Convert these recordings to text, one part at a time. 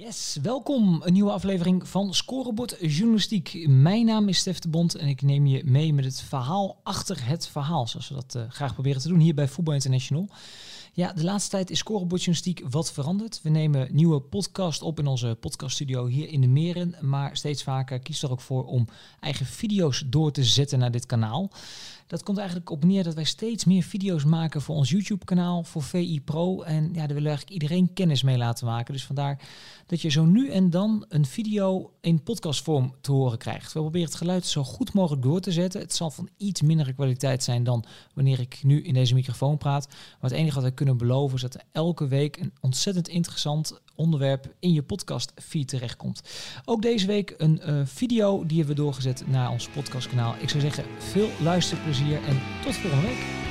Yes, welkom. Een nieuwe aflevering van Scorebord Journalistiek. Mijn naam is Stef de Bond en ik neem je mee met het verhaal achter het verhaal. Zoals we dat uh, graag proberen te doen hier bij Voetbal International. Ja, de laatste tijd is Scorebord Journalistiek wat veranderd. We nemen nieuwe podcast op in onze podcaststudio hier in de Meren. Maar steeds vaker kies er ook voor om eigen video's door te zetten naar dit kanaal. Dat komt eigenlijk op neer dat wij steeds meer video's maken voor ons YouTube-kanaal, voor VI Pro. En ja, daar willen we eigenlijk iedereen kennis mee laten maken. Dus vandaar dat je zo nu en dan een video in podcastvorm te horen krijgt. We proberen het geluid zo goed mogelijk door te zetten. Het zal van iets mindere kwaliteit zijn dan wanneer ik nu in deze microfoon praat. Maar het enige wat we kunnen beloven is dat er elke week een ontzettend interessant onderwerp in je podcast feed terechtkomt. Ook deze week een uh, video die hebben we doorgezet naar ons podcastkanaal. Ik zou zeggen, veel luisterplezier en tot volgende week.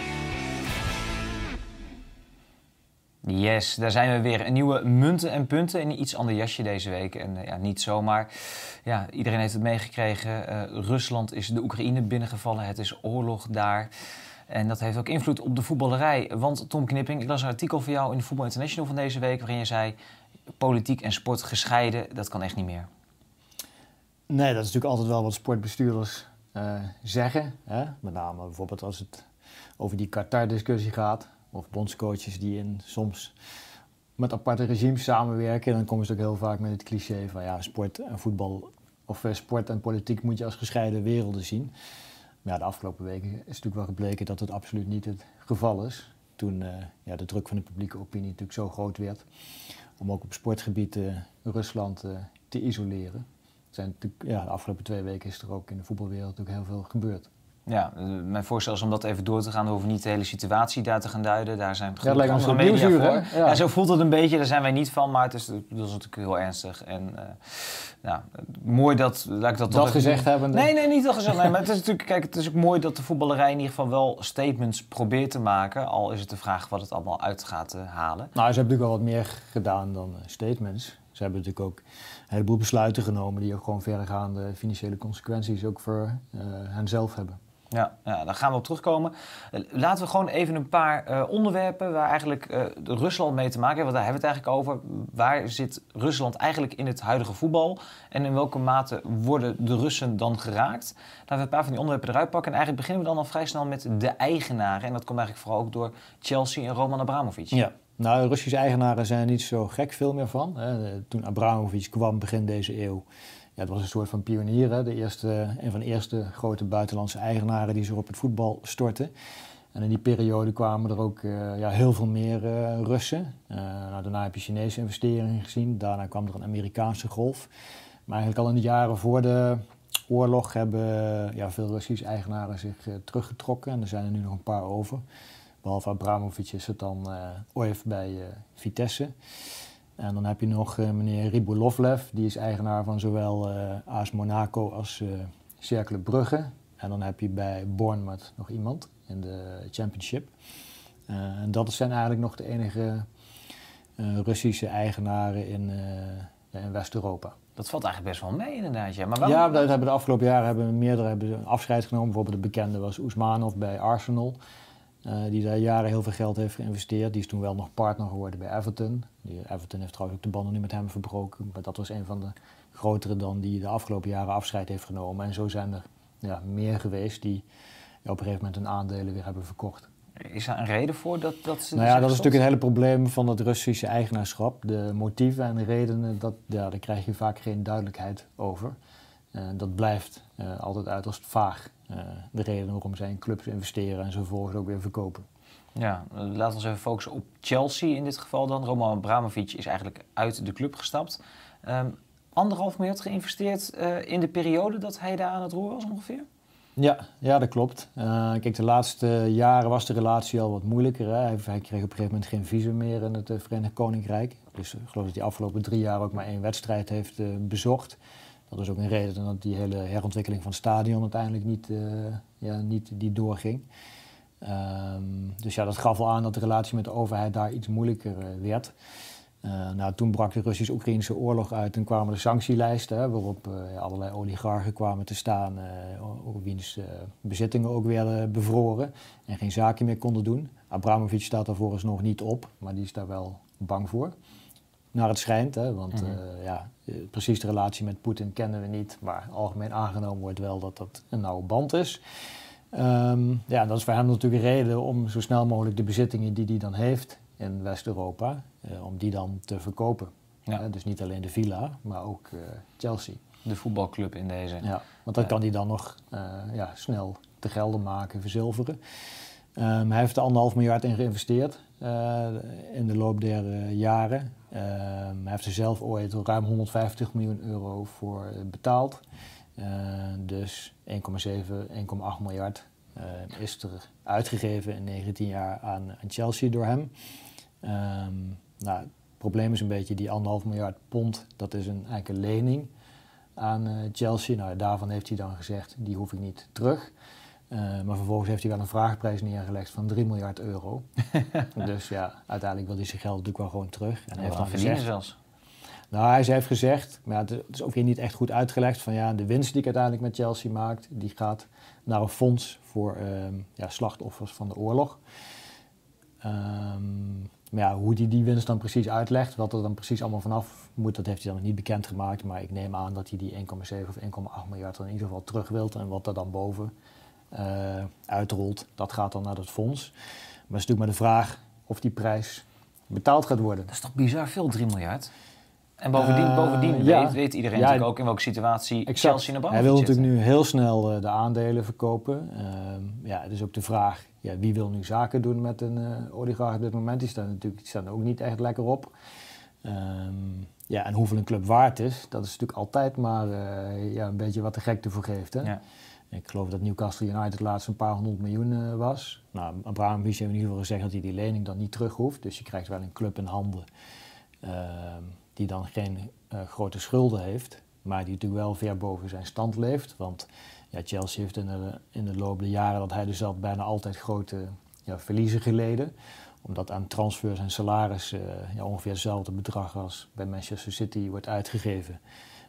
Yes, daar zijn we weer. Een nieuwe munten en punten in een iets ander jasje deze week. En uh, ja, niet zomaar. Ja, iedereen heeft het meegekregen. Uh, Rusland is de Oekraïne binnengevallen. Het is oorlog daar. En dat heeft ook invloed op de voetballerij. Want Tom Knipping, ik las een artikel van jou in de Voetbal International van deze week... waarin je zei, politiek en sport gescheiden, dat kan echt niet meer. Nee, dat is natuurlijk altijd wel wat sportbestuurders uh, zeggen. Hè? Met name bijvoorbeeld als het over die Qatar-discussie gaat. Of bondscoaches die in, soms met aparte regimes samenwerken. Dan komen ze ook heel vaak met het cliché van ja, sport en voetbal... of uh, sport en politiek moet je als gescheiden werelden zien. Maar ja, de afgelopen weken is natuurlijk wel gebleken dat het absoluut niet het geval is. Toen uh, ja, de druk van de publieke opinie natuurlijk zo groot werd om ook op sportgebied Rusland uh, te isoleren. Zijn ja, de afgelopen twee weken is er ook in de voetbalwereld ook heel veel gebeurd. Ja, mijn voorstel is om dat even door te gaan. We hoeven niet de hele situatie daar te gaan duiden. Daar zijn ja, lijkt andere media voor. Ja. ja. zo voelt het een beetje. Daar zijn wij niet van, maar het is, dat is natuurlijk heel ernstig. En uh, ja, mooi dat... Laat ik dat dat gezegd hebben? Nee, nee, niet dat gezegd. Nee, maar het is natuurlijk... Kijk, het is ook mooi dat de voetballerij in ieder geval wel statements probeert te maken. Al is het de vraag wat het allemaal uit gaat uh, halen. Nou, ze hebben natuurlijk wel wat meer gedaan dan uh, statements. Ze hebben natuurlijk ook een heleboel besluiten genomen... die ook gewoon verregaande financiële consequenties ook voor hen zelf hebben. Ja, ja, daar gaan we op terugkomen. Laten we gewoon even een paar uh, onderwerpen waar eigenlijk uh, Rusland mee te maken heeft. Want daar hebben we het eigenlijk over. Waar zit Rusland eigenlijk in het huidige voetbal? En in welke mate worden de Russen dan geraakt? Laten we een paar van die onderwerpen eruit pakken. En eigenlijk beginnen we dan al vrij snel met de eigenaren. En dat komt eigenlijk vooral ook door Chelsea en Roman Abramovic. Ja, nou, Russische eigenaren zijn er niet zo gek veel meer van. Hè. Toen Abramovic kwam begin deze eeuw het was een soort van pionier. De eerste, een van de eerste grote buitenlandse eigenaren die zich op het voetbal stortten. En in die periode kwamen er ook uh, ja, heel veel meer uh, Russen. Uh, nou, daarna heb je Chinese investeringen gezien. Daarna kwam er een Amerikaanse golf. Maar eigenlijk al in de jaren voor de oorlog hebben ja, veel Russische eigenaren zich teruggetrokken. En er zijn er nu nog een paar over. Behalve Abramovic is het dan ooit bij Vitesse. En dan heb je nog uh, meneer Ribolovlev, die is eigenaar van zowel uh, AS Monaco als uh, Cercle Brugge. En dan heb je bij Bournemouth nog iemand in de Championship. en dat zijn eigenlijk nog de enige Russische eigenaren in, in West-Europa. Dat valt eigenlijk best wel mee inderdaad. Ja, maar waarom... ja dat hebben de afgelopen jaren hebben meerdere hebben afscheid genomen. Bijvoorbeeld de bekende was Oesmanov bij Arsenal. Uh, die daar jaren heel veel geld heeft geïnvesteerd. Die is toen wel nog partner geworden bij Everton. Die, Everton heeft trouwens ook de banden nu met hem verbroken. Maar dat was een van de grotere dan die de afgelopen jaren afscheid heeft genomen. En zo zijn er ja, meer geweest die op een gegeven moment hun aandelen weer hebben verkocht. Is daar een reden voor dat, dat ze. Nou ja, dat is natuurlijk het hele probleem van het Russische eigenaarschap. De motieven en de redenen, dat, ja, daar krijg je vaak geen duidelijkheid over. Uh, dat blijft uh, altijd uiterst vaag. Uh, de reden waarom zij in clubs investeren en zo vervolgens ook weer verkopen. Ja, laten we ons even focussen op Chelsea in dit geval dan. Roman Abramovic is eigenlijk uit de club gestapt. Um, anderhalf miljard geïnvesteerd in de periode dat hij daar aan het roer was ongeveer? Ja, ja dat klopt. Uh, kijk, de laatste jaren was de relatie al wat moeilijker. Hè? Hij, hij, kreeg op een gegeven moment geen visum meer in het Verenigd Koninkrijk. Dus ik geloof dat hij afgelopen drie jaar ook maar één wedstrijd heeft bezocht. Dat is ook een reden dat die hele herontwikkeling van het stadion uiteindelijk niet, uh, ja, niet die doorging. Um, dus ja, dat gaf al aan dat de relatie met de overheid daar iets moeilijker uh, werd. Uh, nou, toen brak de Russisch-Oekraïnse oorlog uit en kwamen de sanctielijsten, waarop allerlei oligarchen kwamen te staan, uh, wiens bezittingen ook werden bevroren en geen zaken meer konden doen. Abramovic staat eens nog niet op, maar die is daar wel bang voor. Naar het schijnt. Hè, want Mhm. eh, ja, eh, precies de relatie met Poetin kennen we niet. Maar algemeen aangenomen wordt wel dat dat een nauwe band is. Ehm, ja, dat is voor hem natuurlijk een reden om zo snel mogelijk de bezittingen die hij dan heeft in West-Europa, eh, om die dan te verkopen. Ja. Dus niet alleen de villa, maar ook Chelsea. De voetbalclub in deze. Ja, want dat kan hij dan nog ja, snel te gelden maken, verzilveren. Ehm, hij heeft er anderhalf miljard in geïnvesteerd in de loop der jaren. Ehm, hij heeft er zelf ooit ruim 150 miljoen euro voor eh, betaald. Eh, dus 1,7, 1,8 miljard eh, is er uitgegeven in 19 jaar aan, Chelsea door hem. Ehm, nou, het probleem is een beetje die anderhalf miljard pond, dat is een, eigenlijk een lening aan eh, Chelsea. Nou, daarvan heeft hij dan gezegd, die hoef ik niet terug. Eh, maar vervolgens heeft hij wel een vraagprijs neergelegd van 3 miljard euro. dus ja, uiteindelijk wil hij zijn geld natuurlijk wel gewoon terug. En hij heeft dan dan gezegd, zelfs. nou, hij heeft gezegd, maar het is ook weer niet echt goed uitgelegd, van ja, de winst die ik uiteindelijk met Chelsea maakt, die gaat naar een fonds voor ehm, ja, slachtoffers van de oorlog. Ehm, maar ja, hoe hij die winst dan precies uitlegt, wat er dan precies allemaal vanaf moet, dat heeft hij dan nog niet bekendgemaakt. Maar ik neem aan dat hij die 1,7 of 1,8 miljard er in ieder geval terug wilt. En wat er dan boven uitrolt, dat gaat dan naar dat fonds. Maar het is natuurlijk maar de vraag of die prijs betaald gaat worden. Dat is toch bizar veel, 3 miljard? En bovendien, Eh, bovendien ja. weet, weet iedereen Ja, natuurlijk ook in welke situatie Exact. Chelsea naar Hij boven wil zit. natuurlijk nu heel snel eh, de aandelen verkopen. Ehm, ja, het is ook de vraag, ja, wie wil nu zaken doen met een eh oligarch op dit moment? Die staan natuurlijk die staan ook niet echt lekker op. Ehm, ja, en hoeveel een club waard is, dat is natuurlijk altijd maar eh, ja, een beetje wat de gek ervoor geeft. Hè? Ja. Ik geloof dat Newcastle United laatst een paar honderd miljoen eh, was. Nou, Abrahamovic heeft in ieder geval gezegd dat hij die lening dan niet terug hoeft. Dus je krijgt wel een club in handen ehm, die dan geen eh, grote schulden heeft. Maar die natuurlijk wel ver boven zijn stand leeft. Want ja, Chelsea heeft in de, in de loop der jaren dat hij dus zat bijna altijd grote ja, verliezen geleden. Omdat aan transfers en salaris eh, ja, ongeveer hetzelfde bedrag als bij Manchester City wordt uitgegeven.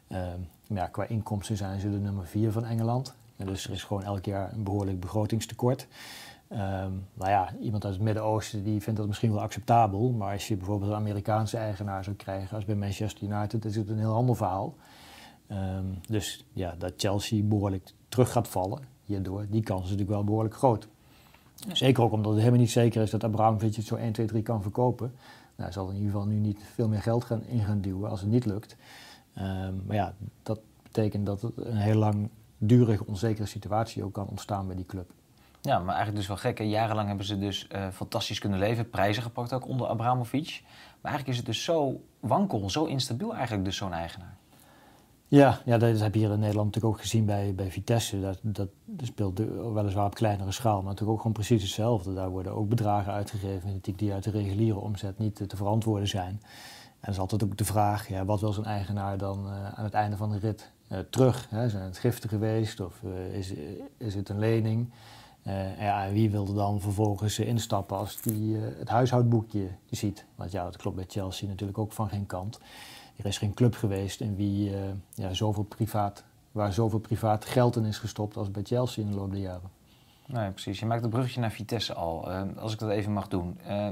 Ehm, maar ja, qua inkomsten zijn ze de nummer vier van Engeland. Dus er is gewoon elk jaar een behoorlijk begrotingstekort. Ehm, nou ja, iemand uit het Midden-Oosten die vindt dat misschien wel acceptabel. Maar als je bijvoorbeeld een Amerikaanse eigenaar zou krijgen als bij Manchester United, is het een heel ander verhaal. Ehm, dus ja, dat Chelsea behoorlijk terug gaat vallen hierdoor, die kans is natuurlijk wel behoorlijk groot. Zeker ook omdat het helemaal niet zeker is dat Abramovic het zo 1, 2, 3 kan verkopen. Nou, hij zal in ieder geval nu niet veel meer geld gaan, in gaan duwen als het niet lukt. Ehm, maar ja, dat betekent dat het een heel langdurige onzekere situatie ook kan ontstaan bij die club. Ja, maar eigenlijk dus wel gek. Hè? Jarenlang hebben ze dus eh, fantastisch kunnen leven. Prijzen gepakt ook onder Abramovic. Maar eigenlijk is het dus zo wankel, zo instabiel eigenlijk dus zo'n eigenaar. Ja, ja, dat heb je hier in Nederland natuurlijk ook gezien bij, bij Vitesse. Dat, dat, dat speelt weliswaar op kleinere schaal, maar natuurlijk ook gewoon precies hetzelfde. Daar worden ook bedragen uitgegeven die uit de reguliere omzet niet te, verantwoorden zijn. En er is altijd ook de vraag, ja, wat wil zo'n eigenaar dan eh, aan het einde van de rit terug? Hè? Zijn het giften geweest of eh, is, is het een lening? Eh, ja, en wie wil er dan vervolgens eh, instappen als die eh, het huishoudboekje ziet? Want ja, dat klopt bij Chelsea natuurlijk ook van geen kant. Er is geen club geweest in wie eh, ja, zoveel privaat, waar zoveel privaat geld in is gestopt als bij Chelsea in de loop der jaren. Nee, precies. Je maakt het bruggetje naar Vitesse al. Eh, als ik dat even mag doen. Eh,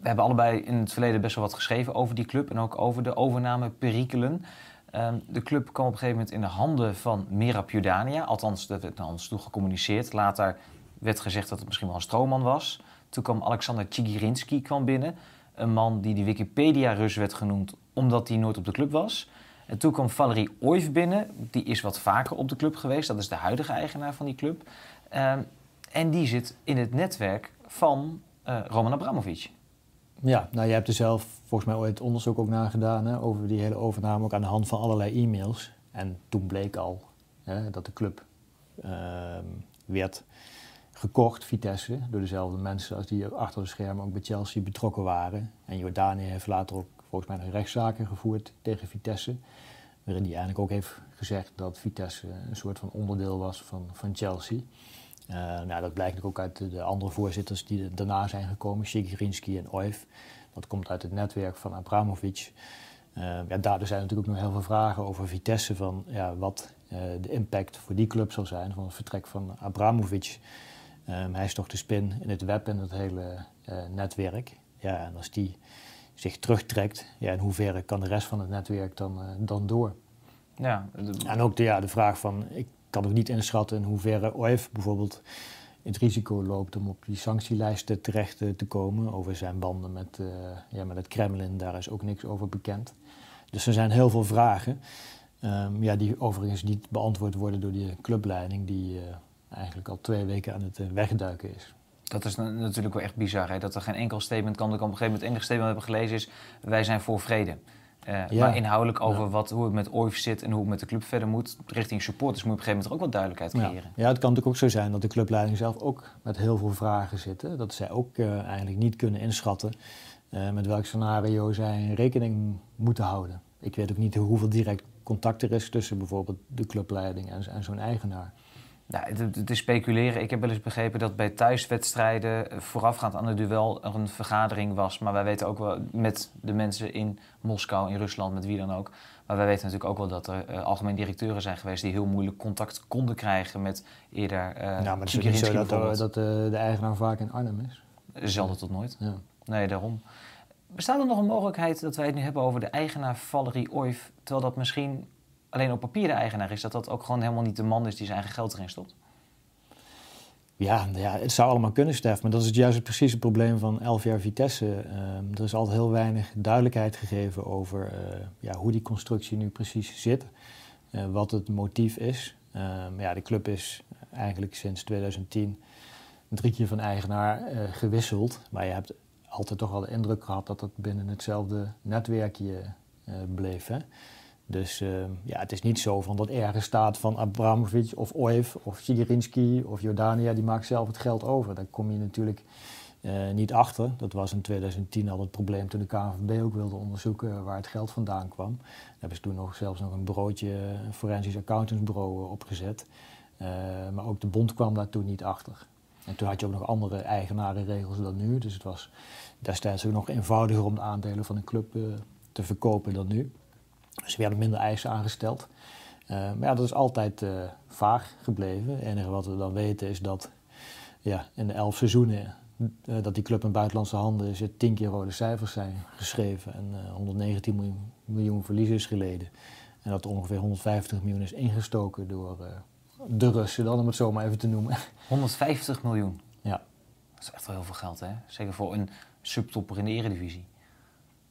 we hebben allebei in het verleden best wel wat geschreven over die club en ook over de overnameperikelen. Eh, de club kwam op een gegeven moment in de handen van Merab Jordania. Althans, dat werd naar ons toe gecommuniceerd. Later werd gezegd dat het misschien wel een stroomman was. Toen kwam Alexander Tjigirinski kwam binnen. Een man die de Wikipedia-Rus werd genoemd omdat hij nooit op de club was. En toen kwam Valerie Oijf binnen. Die is wat vaker op de club geweest. Dat is de huidige eigenaar van die club. Ehm, en die zit in het netwerk van eh, Roman Abramovic. Ja, nou, je hebt er zelf volgens mij ooit onderzoek ook naar gedaan hè, over die hele overname, ook aan de hand van allerlei e-mails. En toen bleek al hè, dat de club ehm, werd gekocht, Vitesse, door dezelfde mensen als die achter de schermen ook bij Chelsea betrokken waren. En Jordanië heeft later ook volgens mij nog rechtszaken gevoerd tegen Vitesse, waarin hij eigenlijk ook heeft gezegd dat Vitesse een soort van onderdeel was van, van Chelsea. Eh, nou, dat blijkt ook uit de, de andere voorzitters die daarna zijn gekomen, Sigirinski en Oif. Dat komt uit het netwerk van Abramovic. Eh, ja, daardoor zijn natuurlijk ook nog heel veel vragen over Vitesse, van ja, wat eh, de impact voor die club zal zijn van het vertrek van Abramovic. Ehm, hij is toch de spin in het web en het hele netwerk. Ja, en als die zich terugtrekt, ja, in hoeverre kan de rest van het netwerk dan, dan door? Ja. En ook de, ja, de vraag van, ik kan ook niet inschatten in hoeverre OIF bijvoorbeeld het risico loopt om op die sanctielijsten terecht te komen over zijn banden met, ja, met het Kremlin. Daar is ook niks over bekend. Dus er zijn heel veel vragen. Um, ja, die overigens niet beantwoord worden door die clubleiding, die uh, eigenlijk al twee weken aan het wegduiken is. Dat is natuurlijk wel echt bizar, hè? dat er geen enkel statement kan. Ik op een gegeven moment het enige statement hebben gelezen is: wij zijn voor vrede. Uh, ja. Maar inhoudelijk over ja. wat, hoe het met OIF zit en hoe het met de club verder moet, richting supporters, moet je op een gegeven moment ook wat duidelijkheid creëren. Ja. ja, het kan natuurlijk ook zo zijn dat de clubleiding zelf ook met heel veel vragen zitten. Dat zij ook eigenlijk niet kunnen inschatten met welk scenario zij rekening moeten houden. Ik weet ook niet hoeveel direct contact er is tussen bijvoorbeeld de clubleiding en, en zo'n eigenaar. Ja, het, het, is speculeren. Ik heb wel eens begrepen dat bij thuiswedstrijden voorafgaand aan het duel er een vergadering was. Maar wij weten ook wel met de mensen in Moskou, in Rusland, met wie dan ook. Maar wij weten natuurlijk ook wel dat er uh, algemeen directeuren zijn geweest die heel moeilijk contact konden krijgen met eerder. Uh, ja, maar het is niet zo dat, dat de, de eigenaar vaak in Arnhem is. Zelden tot nooit. Ja. Nee, daarom. Bestaat er nog een mogelijkheid dat wij het nu hebben over de eigenaar Valerie Oif, terwijl dat misschien alleen op papier de eigenaar is, dat dat ook gewoon helemaal niet de man is die zijn eigen geld erin stopt? Ja, ja, het zou allemaal kunnen, Stef. Maar dat is het juist het precieze probleem van elf jaar Vitesse. Uh, er is altijd heel weinig duidelijkheid gegeven over uh, ja, hoe die constructie nu precies zit. Uh, wat het motief is. Ehm, ja, de club is eigenlijk sinds 2010 drie keer van eigenaar gewisseld. Maar je hebt altijd toch wel de indruk gehad dat het binnen hetzelfde netwerkje bleef. Hè? Dus uh, ja, het is niet zo van dat ergens staat van Abramovic of Oev of Sigirinski of Jordania, die maakt zelf het geld over. Daar kom je natuurlijk uh, niet achter. Dat was in 2010 al het probleem toen de KNVB ook wilde onderzoeken waar het geld vandaan kwam. Daar hebben ze toen nog zelfs nog een broodje, forensisch accountantsbureau opgezet. maar ook de bond kwam daar toen niet achter. En toen had je ook nog andere eigenarenregels dan nu. Dus het was destijds ook nog eenvoudiger om de aandelen van een club te verkopen dan nu. Dus er werden minder eisen aangesteld. Uh, maar ja, dat is altijd uh, vaag gebleven. Het enige wat we dan weten is dat ja, in de elf seizoenen dat die club in buitenlandse handen is, er tien keer rode cijfers zijn geschreven en 119 miljoen, miljoen verlies is geleden. En dat er ongeveer 150 miljoen is ingestoken door de Russen, dan om het zo maar even te noemen. 150 miljoen? Ja. Dat is echt wel heel veel geld, hè? Zeker voor een subtopper in de eredivisie.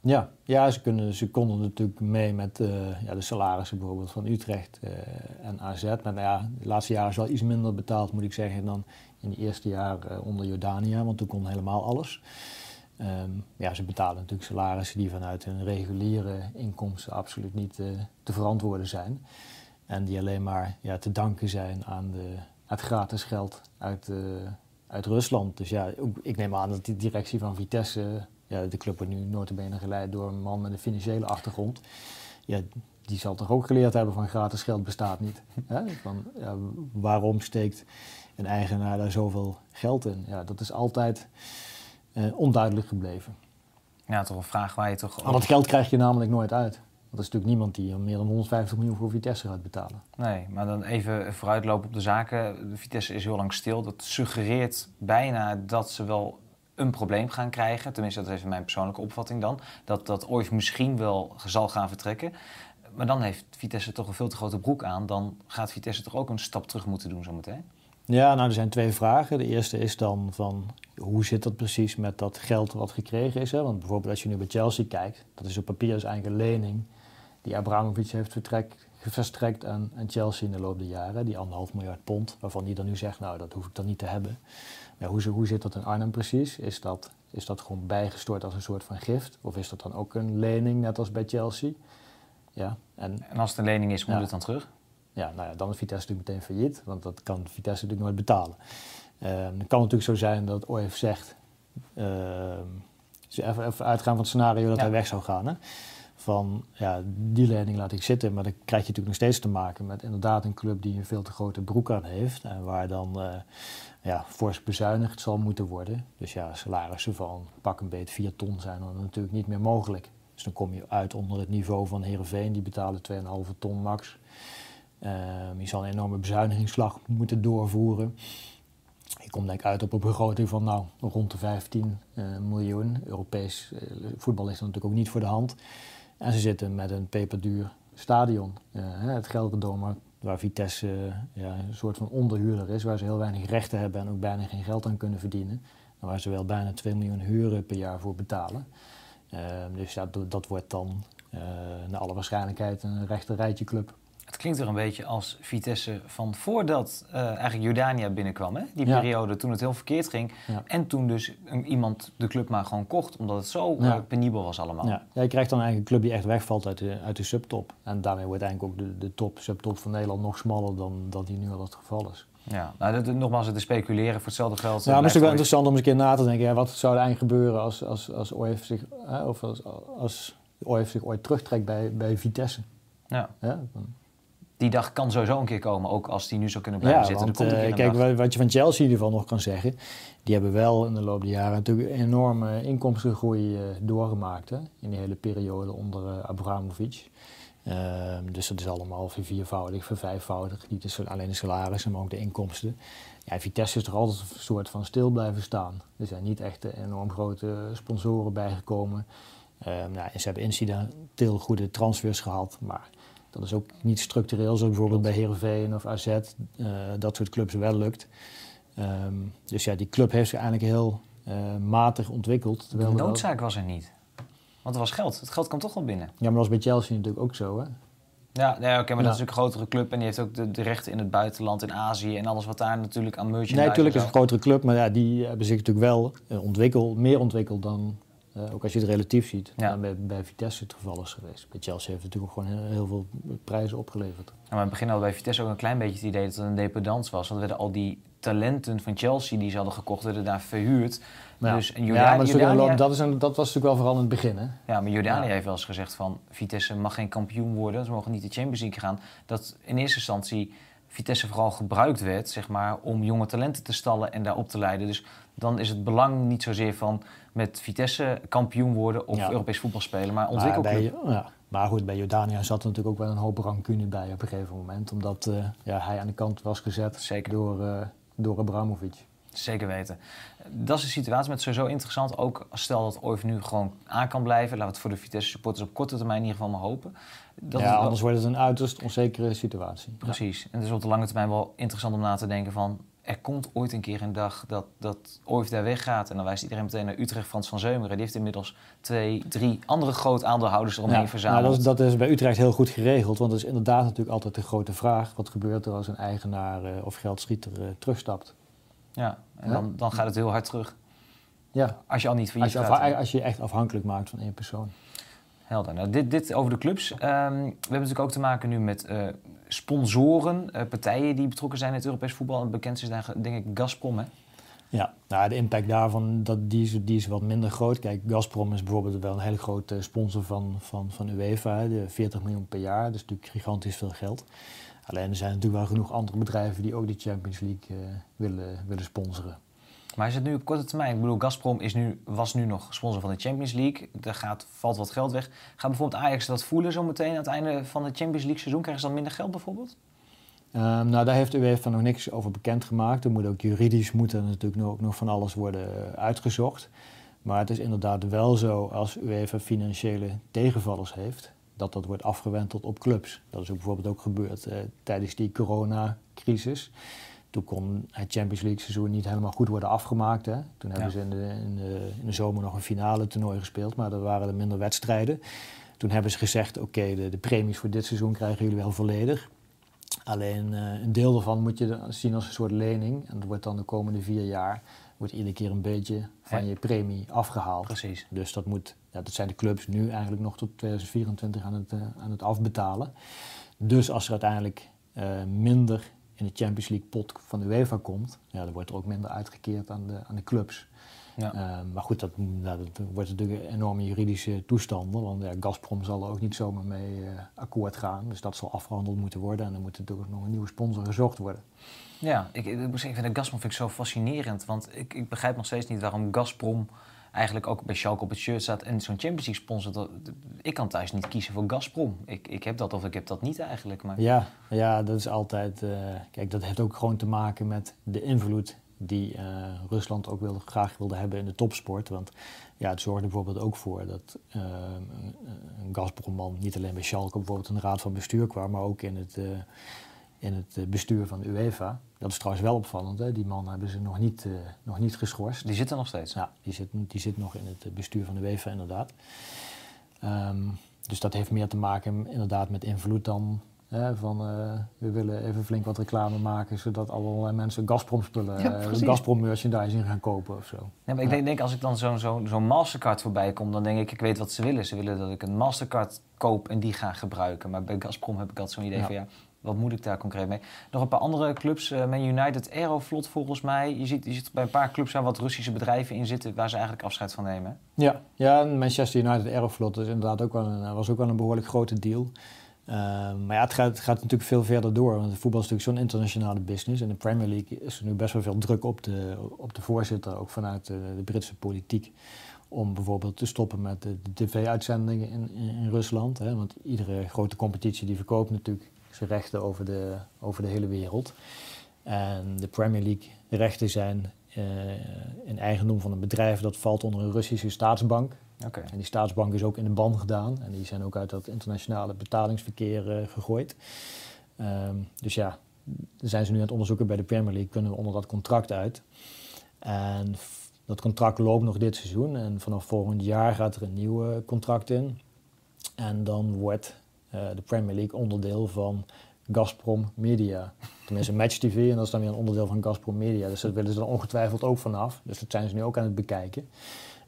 Ja, ja ze, kunnen, ze konden natuurlijk mee met uh, ja, de salarissen bijvoorbeeld van Utrecht uh, en AZ. Maar nou ja, de laatste jaren is wel iets minder betaald, moet ik zeggen, dan in het eerste jaar uh, onder Jordania, want toen kon helemaal alles. Um, ja, ze betalen natuurlijk salarissen die vanuit hun reguliere inkomsten absoluut niet te verantwoorden zijn. En die alleen maar ja, te danken zijn aan de, het gratis geld uit, uit Rusland. Dus ja, ik neem aan dat die directie van Vitesse, ja, de club wordt nu notabene geleid door een man met een financiële achtergrond. Ja, die zal toch ook geleerd hebben van gratis geld bestaat niet. Hè? Van, ja, waarom steekt een eigenaar daar zoveel geld in? Ja, dat is altijd uh, onduidelijk gebleven. Ja, toch een vraag waar je toch... Al dat geld krijg je namelijk nooit uit. Dat is natuurlijk niemand die meer dan 150 miljoen voor Vitesse gaat betalen. Nee, maar dan even vooruitlopen op de zaken. De Vitesse is heel lang stil. Dat suggereert bijna dat ze wel een probleem gaan krijgen. Tenminste, dat is even mijn persoonlijke opvatting dan. Dat, dat ooit misschien wel zal gaan vertrekken. Maar dan heeft Vitesse toch een veel te grote broek aan. Dan gaat Vitesse toch ook een stap terug moeten doen zometeen? Ja, nou er zijn twee vragen. De eerste is dan van hoe zit dat precies met dat geld wat gekregen is? Hè? Want bijvoorbeeld als je nu bij Chelsea kijkt, dat is op papier dus eigenlijk een lening die Abramovic heeft verstrekt aan, aan, Chelsea in de loop der jaren. Die anderhalf miljard pond, waarvan hij dan nu zegt, nou dat hoef ik dan niet te hebben. Ja, hoe, hoe zit dat in Arnhem precies? Is dat, is dat gewoon bijgestort als een soort van gift? Of is dat dan ook een lening, net als bij Chelsea? Ja, en, en als het een lening is, moet ja, het dan terug? Ja, nou ja, dan is Vitesse natuurlijk meteen failliet, want dat kan Vitesse natuurlijk nooit betalen. Uh, het kan natuurlijk zo zijn dat OF zegt, uh, even, even uitgaan van het scenario dat ja. hij weg zou gaan. Hè? van ja, die lening laat ik zitten. Maar dan krijg je natuurlijk nog steeds te maken met inderdaad een club die een veel te grote broek aan heeft. En waar dan uh, ja, fors bezuinigd zal moeten worden. Dus ja, salarissen van pak een beet 4 ton zijn dan natuurlijk niet meer mogelijk. Dus dan kom je uit onder het niveau van Herenveen, die betalen 2,5 ton max. Uh, je zal een enorme bezuinigingsslag moeten doorvoeren. Je komt denk ik uit op een begroting van nou, rond de 15 miljoen. Europees voetbal is dan natuurlijk ook niet voor de hand. En ze zitten met een peperduur stadion, het Gelredome, waar Vitesse ja, een soort van onderhuurder is, waar ze heel weinig rechten hebben en ook bijna geen geld aan kunnen verdienen. En waar ze wel bijna 2 miljoen huren per jaar voor betalen. Ehm, dus ja, dat wordt dan uh, naar alle waarschijnlijkheid een rechte rijtje club. Het klinkt er een beetje als Vitesse van voordat uh, eigenlijk Jordania binnenkwam. Hè? Die periode toen het heel verkeerd ging. En toen dus iemand de club maar gewoon kocht. Omdat het zo ja. Eh, penibel was allemaal. Ja. je krijgt dan eigenlijk een club die echt wegvalt uit de, uit de subtop. En daarmee wordt eigenlijk ook de, de top, subtop van Nederland nog smaller dan dat die nu al het geval is. Ja, nou, dat, nogmaals, het te speculeren voor hetzelfde geld. Ja, maar het is ook wel interessant om eens een keer na te denken. Ja, wat zou er eigenlijk gebeuren als, als, als OF zich, of als, als OF zich ooit terugtrekt bij, bij Vitesse? Ja. ja die dag kan sowieso een keer komen, ook als die nu zou kunnen blijven zitten. Want, uh, kijk, wat je van Chelsea in ieder geval nog kan zeggen, die hebben wel in de loop der jaren natuurlijk een enorme inkomstengroei uh, doorgemaakt hè, in die hele periode onder uh, Abramovic. Ehm, dus dat is allemaal viervoudig, vervijfvoudig. Niet dus alleen de salarissen, maar ook de inkomsten. Ja, Vitesse is er altijd een soort van stil blijven staan. Er zijn niet echt enorm grote sponsoren bijgekomen. Um, nou, ze hebben incidenteel goede transfers gehad, maar dat is ook niet structureel, zoals bijvoorbeeld bij Heerenveen of AZ, uh, dat soort clubs wel lukt. Um, dus ja, die club heeft zich eigenlijk heel uh, matig ontwikkeld. De noodzaak was er niet. Want er was geld. Het geld kwam toch wel binnen. Ja, maar dat was bij Chelsea natuurlijk ook zo, hè? Ja, nee, oké, maar dat is natuurlijk een grotere club en die heeft ook de, de, rechten in het buitenland, in Azië en alles wat daar natuurlijk aan merchandise... Nee, natuurlijk is het een grotere club, maar ja, die hebben zich natuurlijk wel uh, ontwikkeld, meer ontwikkeld dan uh, ook als je het relatief ziet, ja. bij, bij Vitesse het geval is geweest. Bij Chelsea heeft het natuurlijk ook gewoon heel, heel veel prijzen opgeleverd. Maar in het begin hadden bij Vitesse ook een klein beetje het idee dat het een dependance was. Want er werden al die talenten van Chelsea die ze hadden gekocht, werden daar verhuurd. Ja. Dus, en ja, maar dat, is een, dat was natuurlijk wel vooral in het begin. Hè? Ja, maar Jordanië heeft wel eens gezegd van Vitesse mag geen kampioen worden. Ze mogen niet de Champions League gaan. Dat in eerste instantie Vitesse vooral gebruikt werd zeg maar, om jonge talenten te stallen en daar op te leiden. Dus dan is het belang niet zozeer van met Vitesse kampioen worden of Europees voetbal spelen, maar ontwikkelclub. Maar, ja. maar goed, bij Jordania zat er natuurlijk ook wel een hoop rancune bij op een gegeven moment. Omdat uh, ja, hij aan de kant was gezet Zeker. door, uh, door Abramovic. Zeker weten. Dat is de situatie met sowieso interessant. Ook stel dat Oiv nu gewoon aan kan blijven. Laten we het voor de Vitesse supporters op korte termijn in ieder geval maar hopen. Dat ja, anders wordt het een uiterst onzekere situatie. Precies. En het is op de lange termijn wel interessant om na te denken van er komt ooit een keer een dag dat, dat Ooif daar weggaat. En dan wijst iedereen meteen naar Utrecht, Frans van Zeumeren. Die heeft inmiddels twee, drie andere groot aandeelhouders eromheen ja, verzameld. Nou, dat, is, dat is bij Utrecht heel goed geregeld. Want dat is inderdaad natuurlijk altijd de grote vraag. Wat gebeurt er als een eigenaar uh, of geldschieter uh, terugstapt? Ja, en Dan, dan gaat het heel hard terug. Ja. Als je al niet failliet als je, gaat. Als je echt afhankelijk maakt van één persoon. Helder. Nou, dit, dit over de clubs. Um, we hebben natuurlijk ook te maken nu met uh, sponsoren, uh, partijen die betrokken zijn in het Europees voetbal. En bekend is daar denk ik Gazprom, hè? Ja, nou, de impact daarvan dat, die, is, die is wat minder groot. Kijk, Gazprom is bijvoorbeeld wel een hele grote sponsor van, van, van UEFA, de 40 miljoen per jaar. Dat is natuurlijk gigantisch veel geld. Alleen er zijn natuurlijk wel genoeg andere bedrijven die ook de Champions League uh, willen, willen sponsoren. Maar is het nu op korte termijn? Ik bedoel, Gazprom is nu, was nu nog sponsor van de Champions League. Er gaat, valt wat geld weg. Gaat bijvoorbeeld Ajax dat voelen zo meteen aan het einde van het Champions League seizoen? Krijgen ze dan minder geld bijvoorbeeld? Um, nou, daar heeft de UEFA nog niks over bekendgemaakt. Er moet ook juridisch moet natuurlijk nog, van alles worden uitgezocht. Maar het is inderdaad wel zo als UEFA financiële tegenvallers heeft, dat dat wordt afgewenteld op clubs. Dat is ook bijvoorbeeld ook gebeurd eh, tijdens die coronacrisis. Toen kon het Champions League seizoen niet helemaal goed worden afgemaakt. Hè. Toen hebben ze in de, in, de, in de, zomer nog een finale toernooi gespeeld, maar er waren er minder wedstrijden. Toen hebben ze gezegd, oké, de, de, premies voor dit seizoen krijgen jullie wel volledig. Alleen uh, een deel daarvan moet je zien als een soort lening. En dat wordt dan de komende vier jaar wordt iedere keer een beetje van je premie afgehaald. Precies. Dus dat, moet, ja, dat zijn de clubs nu eigenlijk nog tot 2024 aan het, uh, aan het afbetalen. Dus als er uiteindelijk uh, minder in de Champions League pot van de UEFA komt, ja, dan wordt er ook minder uitgekeerd aan de, aan de clubs. Ja. Uh, maar goed, dat, nou, dat wordt natuurlijk een enorme juridische toestanden. Want ja, Gazprom zal er ook niet zomaar mee uh, akkoord gaan. Dus dat zal afgehandeld moeten worden. En dan moet er natuurlijk nog een nieuwe sponsor gezocht worden. Ja, ik, ik, ik vind Gazprom vind ik zo fascinerend. Want ik, ik begrijp nog steeds niet waarom Gazprom eigenlijk ook bij Schalke op het shirt staat en zo'n Champions League sponsor. Dat, ik kan thuis niet kiezen voor Gazprom. Ik, ik heb dat of ik heb dat niet eigenlijk. Maar... Ja, ja, dat is altijd. Uh, kijk, dat heeft ook gewoon te maken met de invloed die Rusland ook wil, graag wilde hebben in de topsport. Want ja, het zorgde bijvoorbeeld ook voor dat een, een Gazpromman niet alleen bij Schalke bijvoorbeeld de raad van bestuur kwam, maar ook in het in het eh, bestuur van de UEFA. Dat is trouwens wel opvallend. Hè? Die man hebben ze nog niet, uh, nog niet geschorst. Die zit er nog steeds? Ja, die zit, die zit nog in het eh, bestuur van de UEFA inderdaad. Um, dus dat heeft meer te maken inderdaad met invloed dan hè, van uh, we willen even flink wat reclame maken zodat allerlei mensen Gazprom spullen, ja, Gazprom merchandising gaan kopen of zo. Ja, maar ik denk, denk als ik dan zo'n zo, zo Mastercard voorbij kom, dan denk ik, ik weet wat ze willen. Ze willen dat ik een Mastercard koop en die ga gebruiken. Maar bij Gazprom heb ik altijd zo'n idee van ja, wat moet ik daar concreet mee? Nog een paar andere clubs. Uh, Man United, Aeroflot volgens mij. Je ziet, je ziet bij een paar clubs waar wat Russische bedrijven in zitten... waar ze eigenlijk afscheid van nemen. Ja, ja Manchester United, Aeroflot is inderdaad ook wel een, was ook wel een behoorlijk grote deal. Uh, maar ja, het gaat, het gaat, natuurlijk veel verder door. Want voetbal is natuurlijk zo'n internationale business. En de Premier League is er nu best wel veel druk op de, op de voorzitter, ook vanuit de, de Britse politiek. Om bijvoorbeeld te stoppen met de, de tv-uitzendingen in, in, in, Rusland. Hè? Want iedere grote competitie die verkoopt natuurlijk zijn rechten over de, over de hele wereld. En de Premier League rechten zijn uh, in eigendom van een bedrijf dat valt onder een Russische staatsbank. Okay. En die staatsbank is ook in de ban gedaan. En die zijn ook uit dat internationale betalingsverkeer uh, gegooid. Um, dus ja, zijn ze nu aan het onderzoeken bij de Premier League. Kunnen we onder dat contract uit? En dat contract loopt nog dit seizoen. En vanaf volgend jaar gaat er een nieuw contract in. En dan wordt de Premier League onderdeel van Gazprom Media. Tenminste, Match TV en dat is dan weer een onderdeel van Gazprom Media. Dus dat willen ze dan ongetwijfeld ook vanaf. Dus dat zijn ze nu ook aan het bekijken.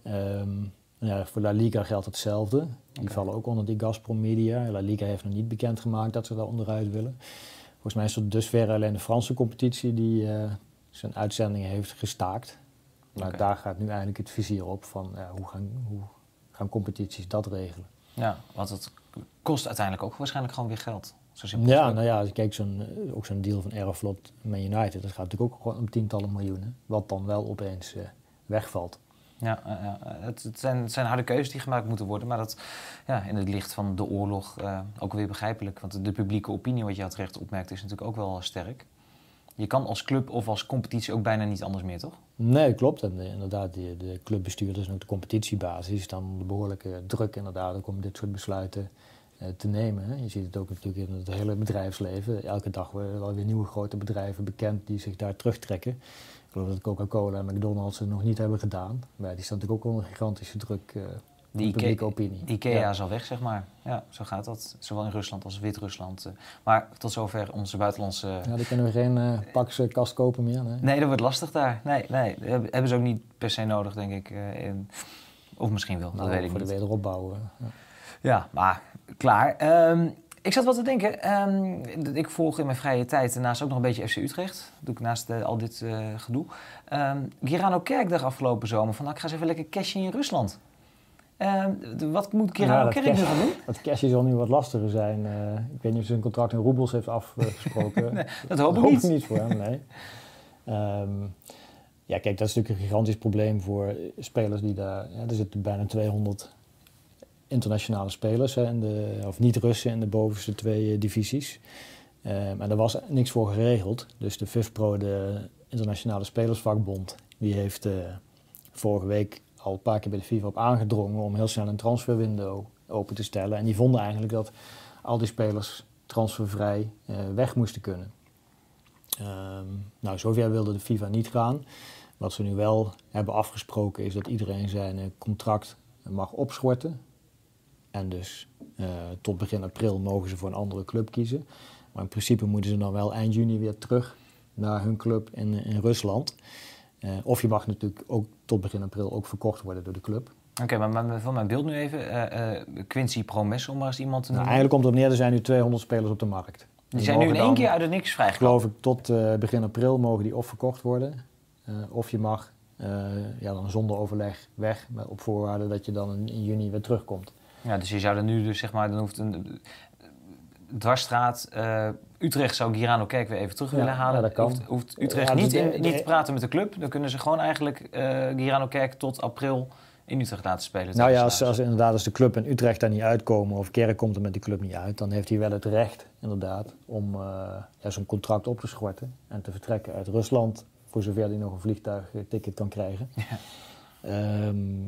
Um, ja, voor La Liga geldt hetzelfde. Die vallen ook onder die Gazprom Media. La Liga heeft nog niet bekendgemaakt dat ze daar onderuit willen. Volgens mij is het dusver alleen de Franse competitie die uh, zijn uitzendingen heeft gestaakt. Maar daar gaat nu eigenlijk het vizier op van hoe, gaan, hoe gaan competities dat regelen. Ja, want het kost uiteindelijk ook waarschijnlijk gewoon weer geld. Zo ja, nou ja, kijk, zo'n, eh, ook zo'n deal van Aeroflot met United, dat gaat natuurlijk ook gewoon om tientallen miljoenen. Wat dan wel opeens uh, wegvalt. Ja, uh, het, het, zijn, het, zijn, harde keuzes die gemaakt moeten worden. Maar dat ja, in het licht van de oorlog ook weer begrijpelijk. Want de publieke opinie, wat je had recht opmerkt, is natuurlijk ook wel sterk. Je kan als club of als competitie ook bijna niet anders meer, toch? Nee, klopt. En inderdaad, de, de clubbestuurders en ook de competitiebasis, dan de behoorlijke druk inderdaad om dit soort besluiten eh, te nemen. Je ziet het ook natuurlijk in het hele bedrijfsleven. Elke dag worden er weer nieuwe grote bedrijven bekend die zich daar terugtrekken. Ik geloof dat Coca-Cola en McDonald's het nog niet hebben gedaan. Maar die staan natuurlijk ook onder gigantische druk uh, die publieke opinie. Die IKEA ja. is al weg, zeg maar. Ja, zo gaat dat. Zowel in Rusland als Wit-Rusland. Eh. Maar tot zover onze buitenlandse... Ja, dan kunnen we geen uh, Pax kast kopen meer. Nee. nee, dat wordt lastig daar. Nee, nee. Dat hebben ze ook niet per se nodig, denk ik. in... Of misschien wel, dat nou, weet ik voor niet. de wederopbouw. Ja. ja, maar klaar. Ehm, ik zat wat te denken. Ehm, ik volg in mijn vrije tijd daarnaast ook nog een beetje FC Utrecht. Dat doe ik naast uh, al dit uh, gedoe. Um, Girano Kerk afgelopen zomer van... Nou, ik ga eens even lekker cashen in Rusland. Wat moet ja, Kerk nu gaan doen? Dat cashen zal nu wat lastiger zijn. Uh, ik weet niet of ze een contract in roebels heeft afgesproken. nee, dat hoop ik niet. niet voor hem, nee. ja, kijk, dat is natuurlijk een gigantisch probleem voor spelers die daar... Ja, er zitten bijna 200 internationale spelers, hè, de, of niet-Russen in de bovenste twee eh, divisies. Uh, en daar was niks voor geregeld. Dus de FIFPro, de Internationale Spelersvakbond, die heeft uh, vorige week al een paar keer bij de FIFA op aangedrongen om heel snel een transferwindow open te stellen. En die vonden eigenlijk dat al die spelers transfervrij uh, weg moesten kunnen. Um, nou, zover wilde de FIFA niet gaan. Wat ze nu wel hebben afgesproken is dat iedereen zijn contract mag opschorten. En dus uh, tot begin april mogen ze voor een andere club kiezen. Maar in principe moeten ze dan wel eind juni weer terug naar hun club in, in Rusland. Uh, of je mag natuurlijk ook tot begin april ook verkocht worden door de club. Oké, okay, maar van mijn beeld nu even. Uh, Quincy Promes, om maar eens iemand te nou, Eigenlijk komt het op neer, er zijn nu 200 spelers op de markt. Die, zijn nu in één keer uit het niks vrijgekomen? Geloof ik, tot begin april mogen die of verkocht worden. of je mag ja, dan zonder overleg weg, maar op voorwaarde dat je dan in, in juni weer terugkomt. Ja, dus je zou er nu dus zeg maar, dan hoeft een dwarsstraat, uh, Utrecht zou Girano Kerk weer even terug willen halen. Ja, dat kan. Hoeft, hoeft Utrecht niet, in, niet te praten met de club. Dan kunnen ze gewoon eigenlijk uh, Girano Kerk tot april in Utrecht laten spelen. Nou ja, als, als, inderdaad als de club in Utrecht daar niet uitkomen of Kerk komt er met die club niet uit, dan heeft hij wel het recht inderdaad om uh, ja, zo'n contract op te schorten en te vertrekken uit Rusland Voor zover hij nog een vliegtuigticket kan krijgen. Ja. Ehm,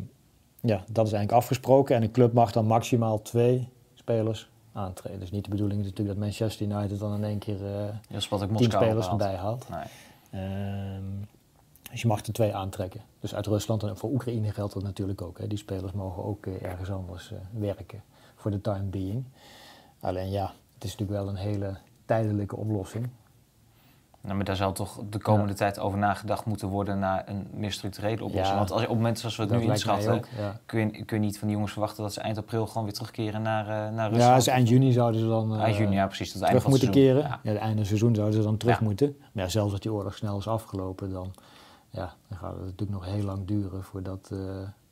ja, dat is eigenlijk afgesproken. En een club mag dan maximaal twee spelers aantreden. Dus niet de bedoeling is natuurlijk dat Manchester United dan in één keer eh Heel spannend tien spelers erbij haalt. Nee. Ehm, dus je mag er twee aantrekken. Dus uit Rusland en voor Oekraïne geldt dat natuurlijk ook. Hè. Die spelers mogen ook eh, ergens anders eh, werken voor de time being. Alleen ja, het is natuurlijk wel een hele tijdelijke oplossing. Nou, maar daar zal toch de komende tijd over nagedacht moeten worden naar een meer structurele oplossing. Ja. Want als op momenten zoals we het Dat nu inschatten, ook. Ja, kun je, kun je niet van die jongens verwachten dat ze eind april gewoon weer terugkeren naar, eh, naar Rusland. ja dus eind juni zouden ze dan eh, Eind juni, ja precies. Einde terug moeten seizoen. keren. Ja. Het einde van het seizoen zouden ze dan terug moeten. Maar ja, zelfs als die oorlog snel is afgelopen, dan, ja, dan gaat het natuurlijk nog heel lang duren voordat eh,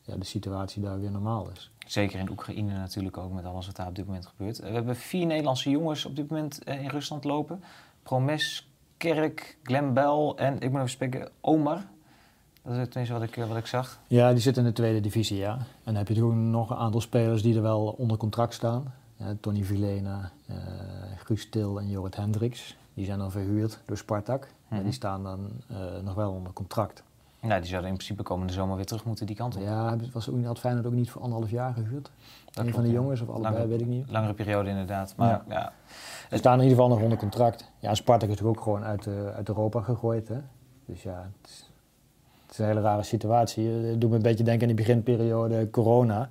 ja, de situatie daar weer normaal is. Zeker in Oekraïne natuurlijk ook met alles wat daar op dit moment gebeurt. Eh, We hebben vier Nederlandse jongens op dit moment eh, in Rusland lopen. Promes, Kerk, Glenn Bell en, ik moet even spreken, Omar. Dat is tenminste wat ik, eh, wat ik zag. Ja, die zitten in de tweede divisie, ja. En dan heb je toen nog een aantal spelers die er wel onder contract staan. Tony Vilena, eh Guus Til en Jorrit Hendricks. Die zijn dan verhuurd door Spartak. Mhm. die staan dan eh, nog wel onder contract. Nou, die zouden in principe komende zomer weer terug moeten die kant op. Ja, was ook, had Feyenoord ook niet voor anderhalf jaar gehuurd? Dat een klopt, van de jongens of allebei, Langere- weet ik niet. Langere periode inderdaad. Maar ja. Ze staan in ieder geval nog onder contract. Ja, en Spartak is natuurlijk ook gewoon uit, eh, uit Europa gegooid. Hè? Dus ja, het is, het is een hele rare situatie. Het doet me een beetje denken aan die beginperiode corona.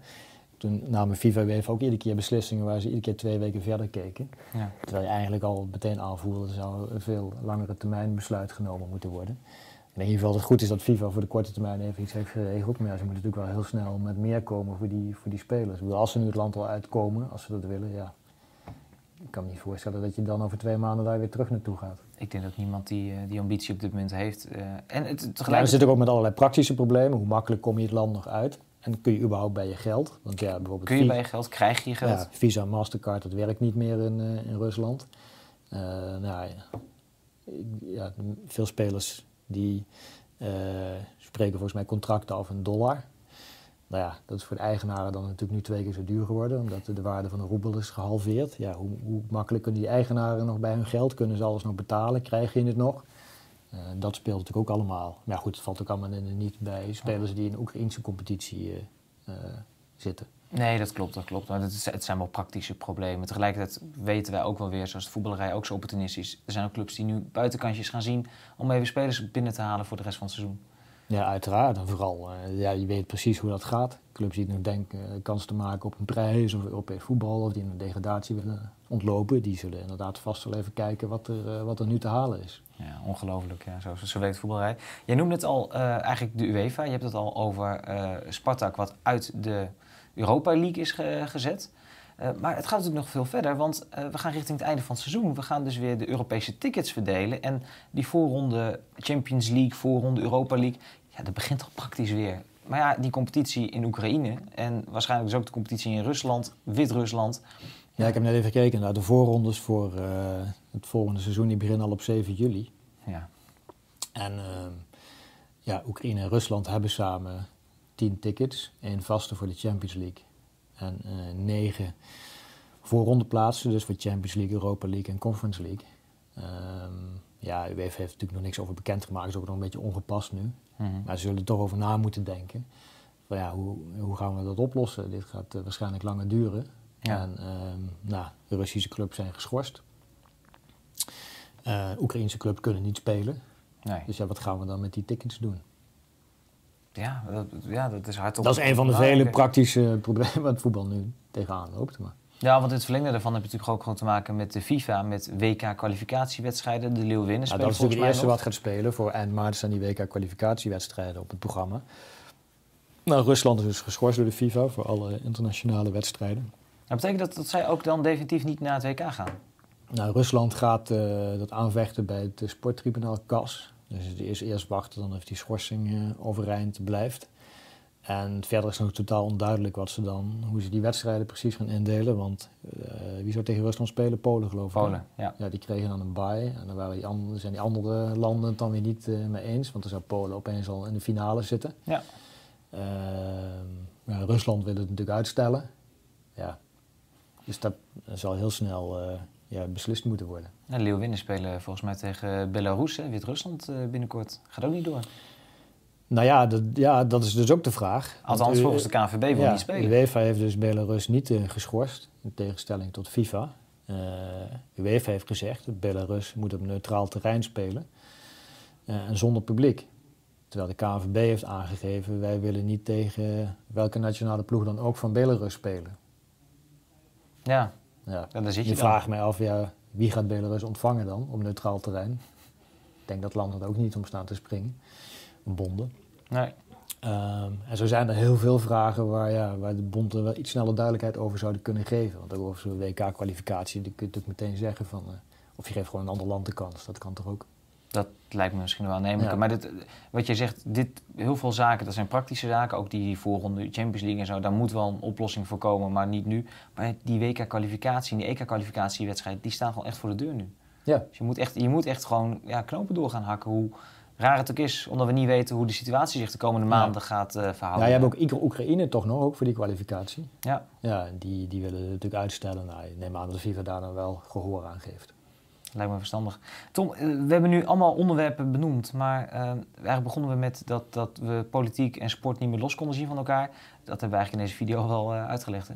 Toen namen FIFA UEFA ook iedere keer beslissingen waar ze iedere keer twee weken verder keken. Ja. Terwijl je eigenlijk al meteen aanvoelde, er zou een veel langere termijn besluit genomen moeten worden. In ieder geval dat het goed is dat FIFA voor de korte termijn even iets heeft geregeld. Maar ja, ze moeten natuurlijk wel heel snel met meer komen voor die, voor die spelers. Ik bedoel, als ze nu het land al uitkomen, als ze dat willen, ja. Ik kan me niet voorstellen dat je dan over twee maanden daar weer terug naartoe gaat. Ik denk dat niemand die, eh, die ambitie op dit moment heeft. eh, en het, Ja, we tegelijk... zitten ook met allerlei praktische problemen. Hoe makkelijk kom je het land nog uit? En kun je überhaupt bij je geld? Want ja, bijvoorbeeld kun je bij je geld, krijg je je geld? Ja, Visa, Mastercard, dat werkt niet meer in, eh, in Rusland. Eh, nou, ja, veel spelers die eh, spreken volgens mij contracten af in dollar. Nou ja, dat is voor de eigenaren dan natuurlijk nu twee keer zo duur geworden, omdat de waarde van de roebel is gehalveerd. Ja, hoe, hoe makkelijk kunnen die eigenaren nog bij hun geld? Kunnen ze alles nog betalen? Krijg je het nog? Eh, dat speelt natuurlijk ook allemaal. Maar ja, goed, het valt ook allemaal niet bij spelers die in de Oekraïnse competitie eh, zitten. Nee, dat klopt, dat klopt. Maar het, is- het zijn wel praktische problemen. Tegelijkertijd weten wij ook wel weer, zoals de voetballerij ook zo opportunistisch. Er zijn ook clubs die nu buitenkantjes gaan zien om even spelers binnen te halen voor de rest van het seizoen. Ja, uiteraard. En vooral, eh, ja, je weet precies hoe dat gaat. Clubs die nog denken eh, kans te maken op een prijs of Europees voetbal... of die een degradatie willen ontlopen... die zullen inderdaad vast wel even kijken wat er, eh, wat er nu te halen is. Ja, ongelooflijk. Ja, zo, zo werkt de voetballerij. Jij noemde het al, eh, eigenlijk de UEFA. Je hebt het al over eh, Spartak, wat uit de Europa League is ge- gezet. Eh, maar het gaat natuurlijk nog veel verder, want eh, we gaan richting het einde van het seizoen. We gaan dus weer de Europese tickets verdelen. En die voorronde Champions League, voorronde Europa League, ja, dat begint al praktisch weer. Maar ja, die competitie in Oekraïne en waarschijnlijk dus ook de competitie in Rusland, Wit-Rusland. Ja, ik heb net even gekeken naar de voorrondes voor eh, het volgende seizoen. Die beginnen al op 7 juli. Ja, En ja, Oekraïne en Rusland hebben samen 10 tickets. één vaste voor de Champions League. En eh, negen voorrondeplaatsen, dus voor Champions League, Europa League en Conference League. Ehm, ja, UEFA heeft natuurlijk nog niks over bekendgemaakt. is ook nog een beetje ongepast nu. Mhm. Maar ze zullen er toch over na moeten denken. Van ja, hoe, hoe gaan we dat oplossen? Dit gaat eh, waarschijnlijk langer duren. Ja. En ehm, nou, de Russische clubs zijn geschorst. Eh Oekraïnse clubs kunnen niet spelen. nee. Dus ja, wat gaan we dan met die tickets doen? Ja, dat, ja, dat is hardop. Dat is een van de nadenken. vele praktische problemen waar het voetbal nu tegenaan loopt. Maar Ja, want het verlengde daarvan heb je natuurlijk ook gewoon te maken met de FIFA, met WK-kwalificatiewedstrijden. De Leeuwinnen nou, spelen dat is natuurlijk het eerste wat gaat spelen. Voor eind maart staan die WK-kwalificatiewedstrijden op het programma. Nou, Rusland is dus geschorst door de FIFA voor alle internationale wedstrijden. Dat betekent dat, dat zij ook dan definitief niet naar het WK gaan? Nou, Rusland gaat eh, dat aanvechten bij het sporttribunaal CAS. Dus het is eerst wachten dan of die schorsing eh, overeind blijft. En verder is nog totaal onduidelijk wat ze dan, hoe ze die wedstrijden precies gaan indelen. Want eh, wie zou tegen Rusland spelen? Polen geloof ik. Polen, ja. Ja, die kregen dan een bye. En dan waren die andere, zijn die andere landen het dan weer niet eh, mee eens. Want dan zou Polen opeens al in de finale zitten. Ja. Ehm, ja, Rusland wil het natuurlijk uitstellen. Ja. Dus dat zal heel snel ja, beslist moeten worden. En Leeuwinnen spelen volgens mij tegen Belarus, Wit-Rusland binnenkort. Gaat ook niet door. Nou ja dat, ja, dat is dus ook de vraag. Althans, volgens de KNVB wil ja, niet spelen. De UEFA heeft dus Belarus niet uh, geschorst, in tegenstelling tot FIFA. Uh, UEFA heeft gezegd dat Belarus moet op neutraal terrein spelen uh, en zonder publiek. Terwijl de KNVB heeft aangegeven, wij willen niet tegen welke nationale ploeg dan ook van Belarus spelen. Ja, ja. En dan zit je je vraagt mij af, ja, wie gaat Belarus ontvangen dan op neutraal terrein? Ik denk dat landen er ook niet om staan te springen, bonden. Nee. Um, en zo zijn er heel veel vragen waar, ja, waar de bond er wel iets sneller duidelijkheid over zouden kunnen geven. Want ook over zo'n WK-kwalificatie, kun je natuurlijk meteen zeggen van... Uh, of je geeft gewoon een ander land de kans, dat kan toch ook? Dat lijkt me misschien wel aannemelijk. Ja. Maar dit, wat je zegt, dit, heel veel zaken, dat zijn praktische zaken. Ook die voorronde Champions League en zo, daar moet wel een oplossing voor komen, maar niet nu. Maar die WK-kwalificatie en die EK-kwalificatiewedstrijd, die staan gewoon echt voor de deur nu. Ja. Dus je moet echt, je moet echt gewoon ja, knopen door gaan hakken. Hoe raar het ook is, omdat we niet weten hoe de situatie zich de komende Ja. maanden gaat uh, verhouden. Ja, je hebt ook Oek- Oekraïne toch nog, ook voor die kwalificatie. Ja, Ja, die, die willen natuurlijk uitstellen. Nou, neem aan dat de FIFA daar dan wel gehoor aan geeft. Lijkt me verstandig. Tom, eh, we hebben nu allemaal onderwerpen benoemd, maar eh, eigenlijk begonnen we met dat, dat we politiek en sport niet meer los konden zien van elkaar. Dat hebben we eigenlijk in deze video wel eh, uitgelegd, hè?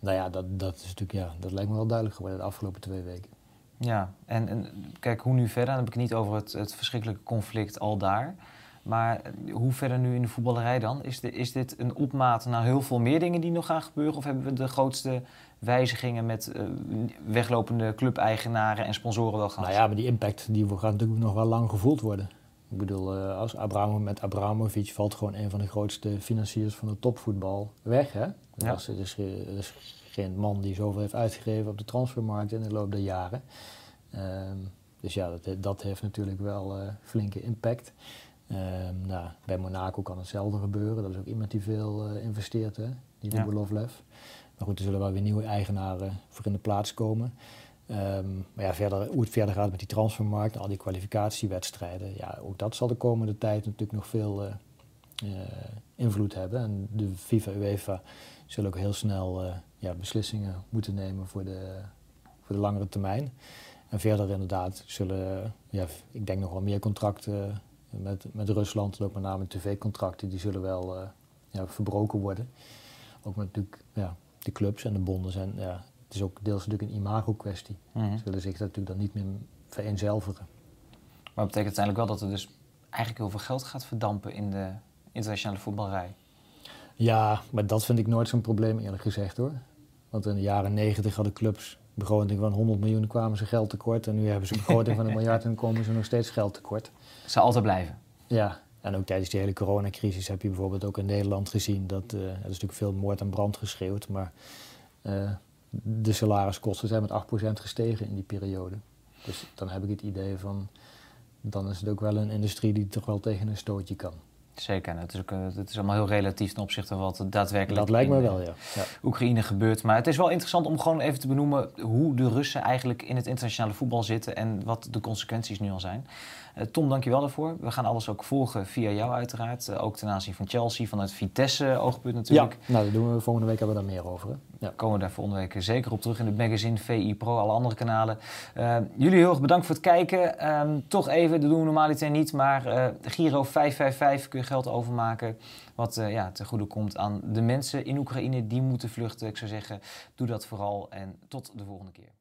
Nou ja, dat, dat is natuurlijk, ja, dat lijkt me wel duidelijk geworden de afgelopen twee weken. Ja, en, en kijk, hoe nu verder? Dan heb ik het niet over het, het verschrikkelijke conflict al daar. Maar hoe verder nu in de voetballerij dan? Is, de, is dit een opmaat naar heel veel meer dingen die nog gaan gebeuren? Of hebben we de grootste wijzigingen met eh, weglopende clubeigenaren en sponsoren wel gehad? Nou ja, maar die impact die gaat natuurlijk nog wel lang gevoeld worden. Ik bedoel, eh, als Abramo, met Abramovic valt gewoon een van de grootste financiers van de topvoetbal weg. Hè? Ja. Er, is, er is geen man die zoveel heeft uitgegeven op de transfermarkt in de loop der jaren. Ehm, dus ja, dat, dat heeft natuurlijk wel eh, flinke impact. Ehm, nou, bij Monaco kan hetzelfde gebeuren. Dat is ook iemand die veel investeert, hè? die Ja. Maar goed, er zullen wel weer nieuwe eigenaren voor in de plaats komen. Ehm, maar ja, verder, hoe het verder gaat met die transfermarkt, al die kwalificatiewedstrijden, ja, ook dat zal de komende tijd natuurlijk nog veel eh, eh, invloed hebben. En de FIFA UEFA zullen ook heel snel eh, ja, beslissingen moeten nemen voor de, voor de langere termijn. En verder inderdaad zullen, ja, ik denk nog wel meer contracten met, met Rusland, ook met name tv-contracten, die zullen wel ja, verbroken worden. Ook met natuurlijk ja, de clubs en de bonden zijn, ja, het is ook deels natuurlijk een imago-kwestie. Mhm. Ze willen zich natuurlijk dan niet meer vereenzelvigen. Maar dat betekent uiteindelijk wel dat er dus eigenlijk heel veel geld gaat verdampen in de internationale voetballerij. Ja, maar dat vind ik nooit zo'n probleem eerlijk gezegd hoor. Want in de jaren negentig hadden clubs een begroting van 100 miljoen, kwamen ze geld tekort. En nu hebben ze een begroting van een miljard en komen ze nog steeds geld tekort. Het zal altijd blijven. Ja, en ook tijdens die hele coronacrisis heb je bijvoorbeeld ook in Nederland gezien dat eh, er is natuurlijk veel moord en brand geschreeuwd, maar eh, de salariskosten zijn met 8% gestegen in die periode. Dus dan heb ik het idee van, dan is het ook wel een industrie die toch wel tegen een stootje kan. Zeker. Het is, ook, eh, het is allemaal heel relatief ten opzichte van wat er daadwerkelijk Dat lijkt me in, wel, eh, ja. ja. Oekraïne gebeurt. Maar het is wel interessant om gewoon even te benoemen hoe de Russen eigenlijk in het internationale voetbal zitten en wat de consequenties nu al zijn. Eh, Tom, dankjewel daarvoor. We gaan alles ook volgen via jou uiteraard. Ook ten aanzien van Chelsea, vanuit Vitesse oogpunt natuurlijk. Ja, nou, dat doen we volgende week hebben we daar meer over. Hè? Ja. Komen we daar volgende week zeker op terug in het magazine VI Pro, alle andere kanalen. Eh, jullie heel erg bedankt voor het kijken. Ehm, toch even, dat doen we normaliter niet, maar eh, Giro 555 kun je geld overmaken. Wat eh, ja, ten goede komt aan de mensen in Oekraïne die moeten vluchten. Ik zou zeggen, doe dat vooral en tot de volgende keer.